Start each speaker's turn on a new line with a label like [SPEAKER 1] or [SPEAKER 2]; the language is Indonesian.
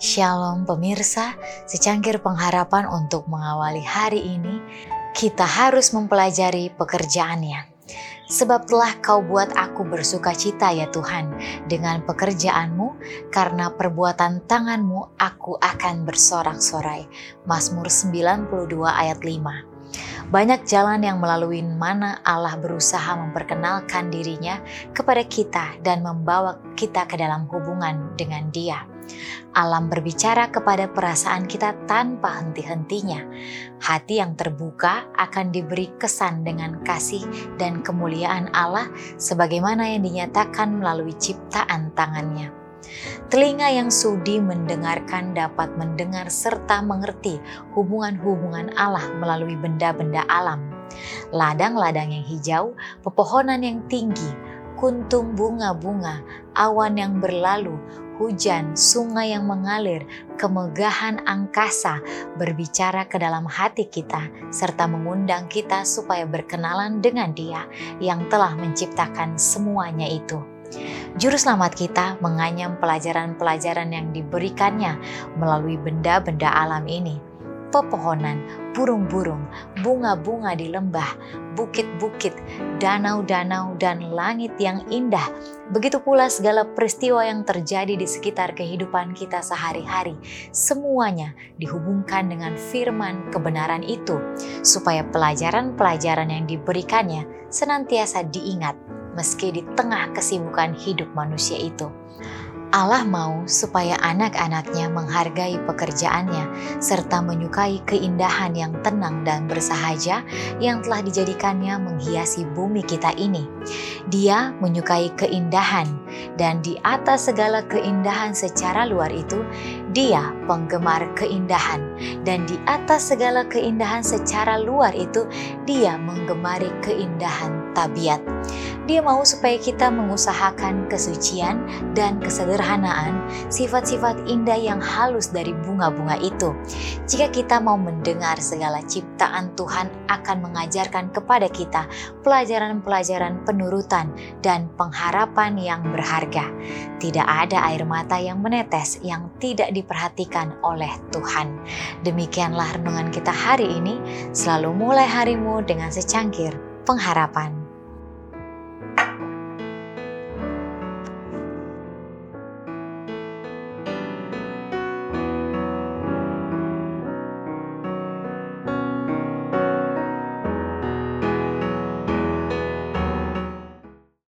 [SPEAKER 1] Shalom pemirsa, secangkir pengharapan untuk mengawali hari ini, kita harus mempelajari pekerjaannya. Sebab telah kau buat aku bersuka cita ya Tuhan dengan pekerjaanmu, karena perbuatan tanganmu aku akan bersorak-sorai. Mazmur 92 ayat 5 banyak jalan yang melalui mana Allah berusaha memperkenalkan dirinya kepada kita dan membawa kita ke dalam hubungan dengan Dia. Alam berbicara kepada perasaan kita tanpa henti-hentinya. Hati yang terbuka akan diberi kesan dengan kasih dan kemuliaan Allah sebagaimana yang dinyatakan melalui ciptaan tangannya. Telinga yang sudi mendengarkan dapat mendengar serta mengerti hubungan-hubungan Allah melalui benda-benda alam. Ladang-ladang yang hijau, pepohonan yang tinggi, kuntum bunga-bunga, awan yang berlalu, hujan, sungai yang mengalir, kemegahan angkasa berbicara ke dalam hati kita, serta mengundang kita supaya berkenalan dengan Dia yang telah menciptakan semuanya itu. Juru selamat kita menganyam pelajaran-pelajaran yang diberikannya melalui benda-benda alam ini. Pepohonan, burung-burung, bunga-bunga di lembah, bukit-bukit, danau-danau, dan langit yang indah. Begitu pula segala peristiwa yang terjadi di sekitar kehidupan kita sehari-hari. Semuanya dihubungkan dengan firman kebenaran itu, supaya pelajaran-pelajaran yang diberikannya senantiasa diingat meski di tengah kesibukan hidup manusia itu. Allah mau supaya anak-anaknya menghargai pekerjaannya serta menyukai keindahan yang tenang dan bersahaja yang telah dijadikannya menghiasi bumi kita ini. Dia menyukai keindahan dan di atas segala keindahan secara luar itu, dia penggemar keindahan dan di atas segala keindahan secara luar itu, dia menggemari keindahan tabiat. Dia mau supaya kita mengusahakan kesucian dan kesederhanaan, sifat-sifat indah yang halus dari bunga-bunga itu. Jika kita mau mendengar segala ciptaan Tuhan akan mengajarkan kepada kita pelajaran-pelajaran penurutan dan pengharapan yang berharga. Tidak ada air mata yang menetes yang tidak diperhatikan oleh Tuhan. Demikianlah renungan kita hari ini. Selalu mulai harimu dengan secangkir pengharapan.